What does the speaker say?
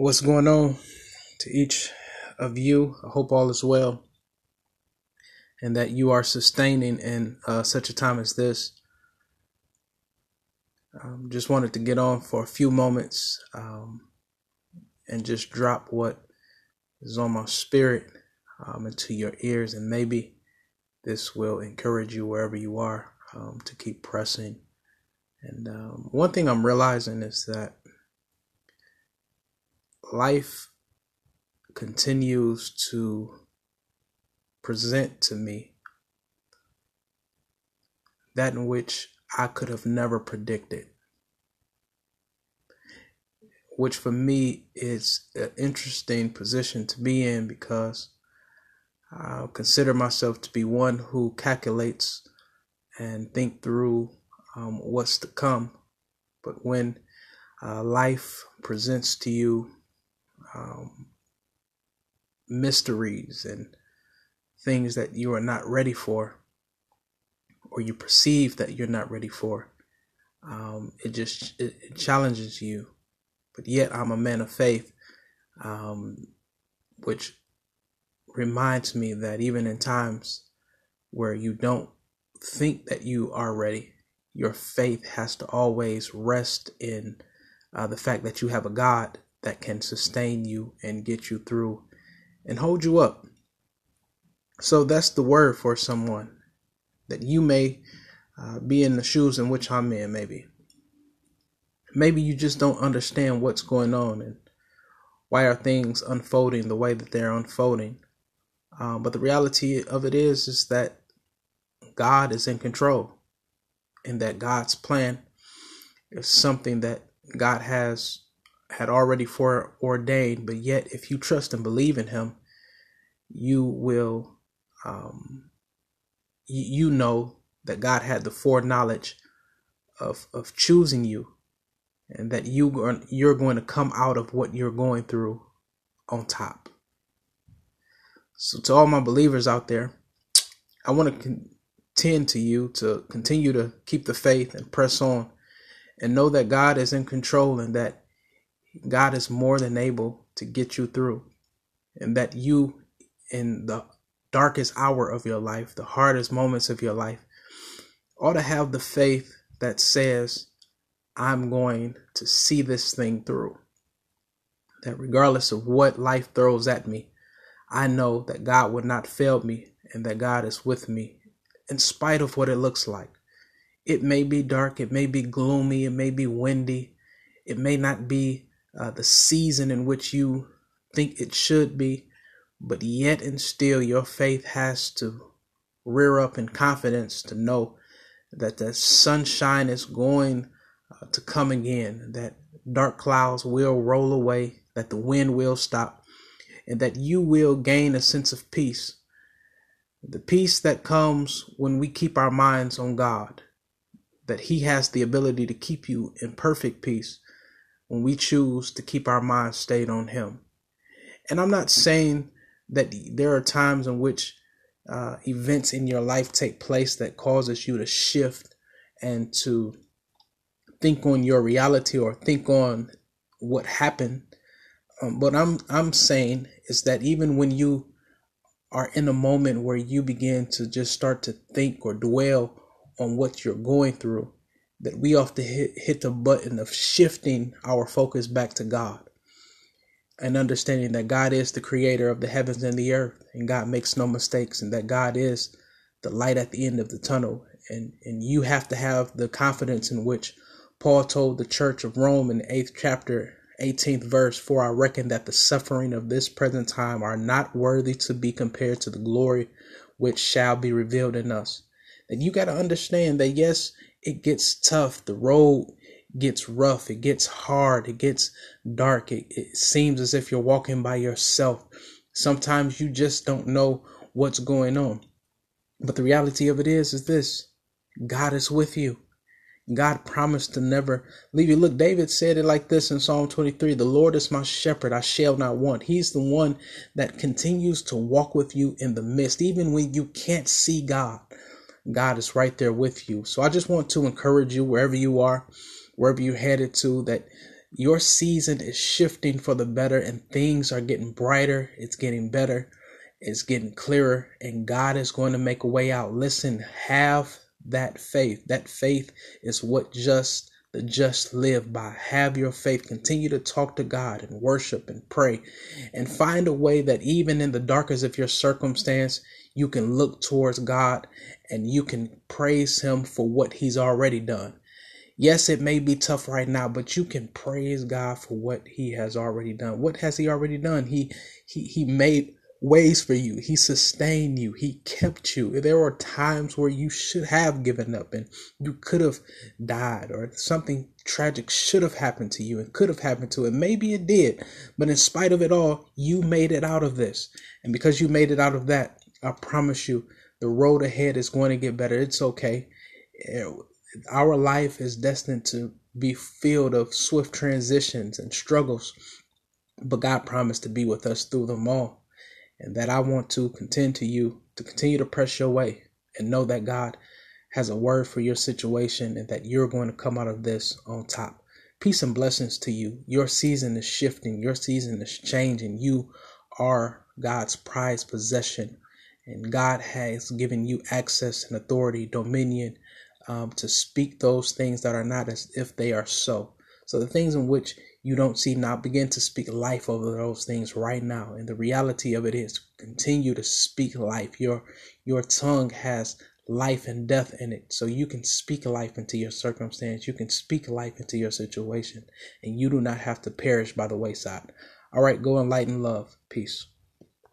What's going on to each of you? I hope all is well and that you are sustaining in uh, such a time as this. Um, just wanted to get on for a few moments um, and just drop what is on my spirit um, into your ears, and maybe this will encourage you wherever you are um, to keep pressing. And um, one thing I'm realizing is that life continues to present to me that in which I could have never predicted. Which for me is an interesting position to be in because I consider myself to be one who calculates and think through um, what's to come. But when uh, life presents to you um, mysteries and things that you are not ready for, or you perceive that you're not ready for. Um, it just it, it, challenges you, but yet I'm a man of faith, um, which reminds me that even in times where you don't think that you are ready, your faith has to always rest in uh, the fact that you have a God that can sustain you and get you through and hold you up. So that's the word for someone that you may uh, be in the shoes in which I'm in, maybe. Maybe you just don't understand what's going on and why are things unfolding the way that they're unfolding. Um, but the reality of it is, is that God is in control and that God's plan is something that God has had already foreordained, but yet if you trust and believe in him, you will um, you, know that God had the foreknowledge of of choosing you and that you are you're going to come out of what you're going through on top. So to all my believers out there, I want to contend to you to continue to keep the faith and press on and know that God is in control and that God is more than able to get you through, and that you, in the darkest hour of your life, the hardest moments of your life, ought to have the faith that says, I'm going to see this thing through. That regardless of what life throws at me, I know that God would not fail me and that God is with me in spite of what it looks like. It may be dark, it may be gloomy, it may be windy, it may not be uh, the season in which you think it should be, but yet and still your faith has to rear up in confidence to know that the sunshine is going uh, to come again, that dark clouds will roll away, that the wind will stop, and that you will gain a sense of peace. The peace that comes when we keep our minds on God, that He has the ability to keep you in perfect peace when we choose to keep our mind stayed on Him. And I'm not saying that there are times in which uh, events in your life take place that causes you to shift and to think on your reality or think on what happened. Um, what I'm I'm saying is that even when you are in a moment where you begin to just start to think or dwell on what you're going through, that we often hit, hit the button of shifting our focus back to God and understanding that God is the creator of the heavens and the earth and God makes no mistakes and that God is the light at the end of the tunnel. And and you have to have the confidence in which Paul told the church of Rome in the 8th chapter 18th verse for I reckon that the suffering of this present time are not worthy to be compared to the glory which shall be revealed in us. And you got to understand that yes it gets tough. The road gets rough. It gets hard. It gets dark. It, it seems as if you're walking by yourself. Sometimes you just don't know what's going on. But the reality of it is, is this God is with you. God promised to never leave you. Look, David said it like this in Psalm 23 The Lord is my shepherd, I shall not want. He's the one that continues to walk with you in the midst, even when you can't see God. God is right there with you. So I just want to encourage you wherever you are, wherever you're headed to, that Your season is shifting for the better, and things are getting brighter. It's getting better. It's getting clearer, and God is going to make a way out. Listen, have that faith. That faith is what just the just live by. Have your faith. Continue to talk to God and worship and pray and find a way that even in the darkest of your circumstance, you can look towards God and you can praise Him for what He's already done. Yes, it may be tough right now, but you can praise God for what He has already done. What has He already done? He He He made ways for you. He sustained you. He kept you. There were times where you should have given up and you could have died or something tragic should have happened to you and could have happened to it. Maybe it did, but in spite of it all, you made it out of this. And because you made it out of that, I promise you, the road ahead is going to get better. It's okay. Our life is destined to be filled of swift transitions and struggles, but God promised to be with us through them all and that I want to contend to you to continue to press your way and know that God has a word for your situation and that you're going to come out of this on top. Peace and blessings to you. Your season is shifting, your season is changing. You are God's prized possession, and God has given you access and authority, dominion um, to speak those things that are not as if they are so. So, the things in which you don't see now, begin to speak life over those things right now. And the reality of it is continue to speak life. Your your tongue has life and death in it. So you can speak life into your circumstance. You can speak life into your situation. And you do not have to perish by the wayside. All right, go and love. Peace.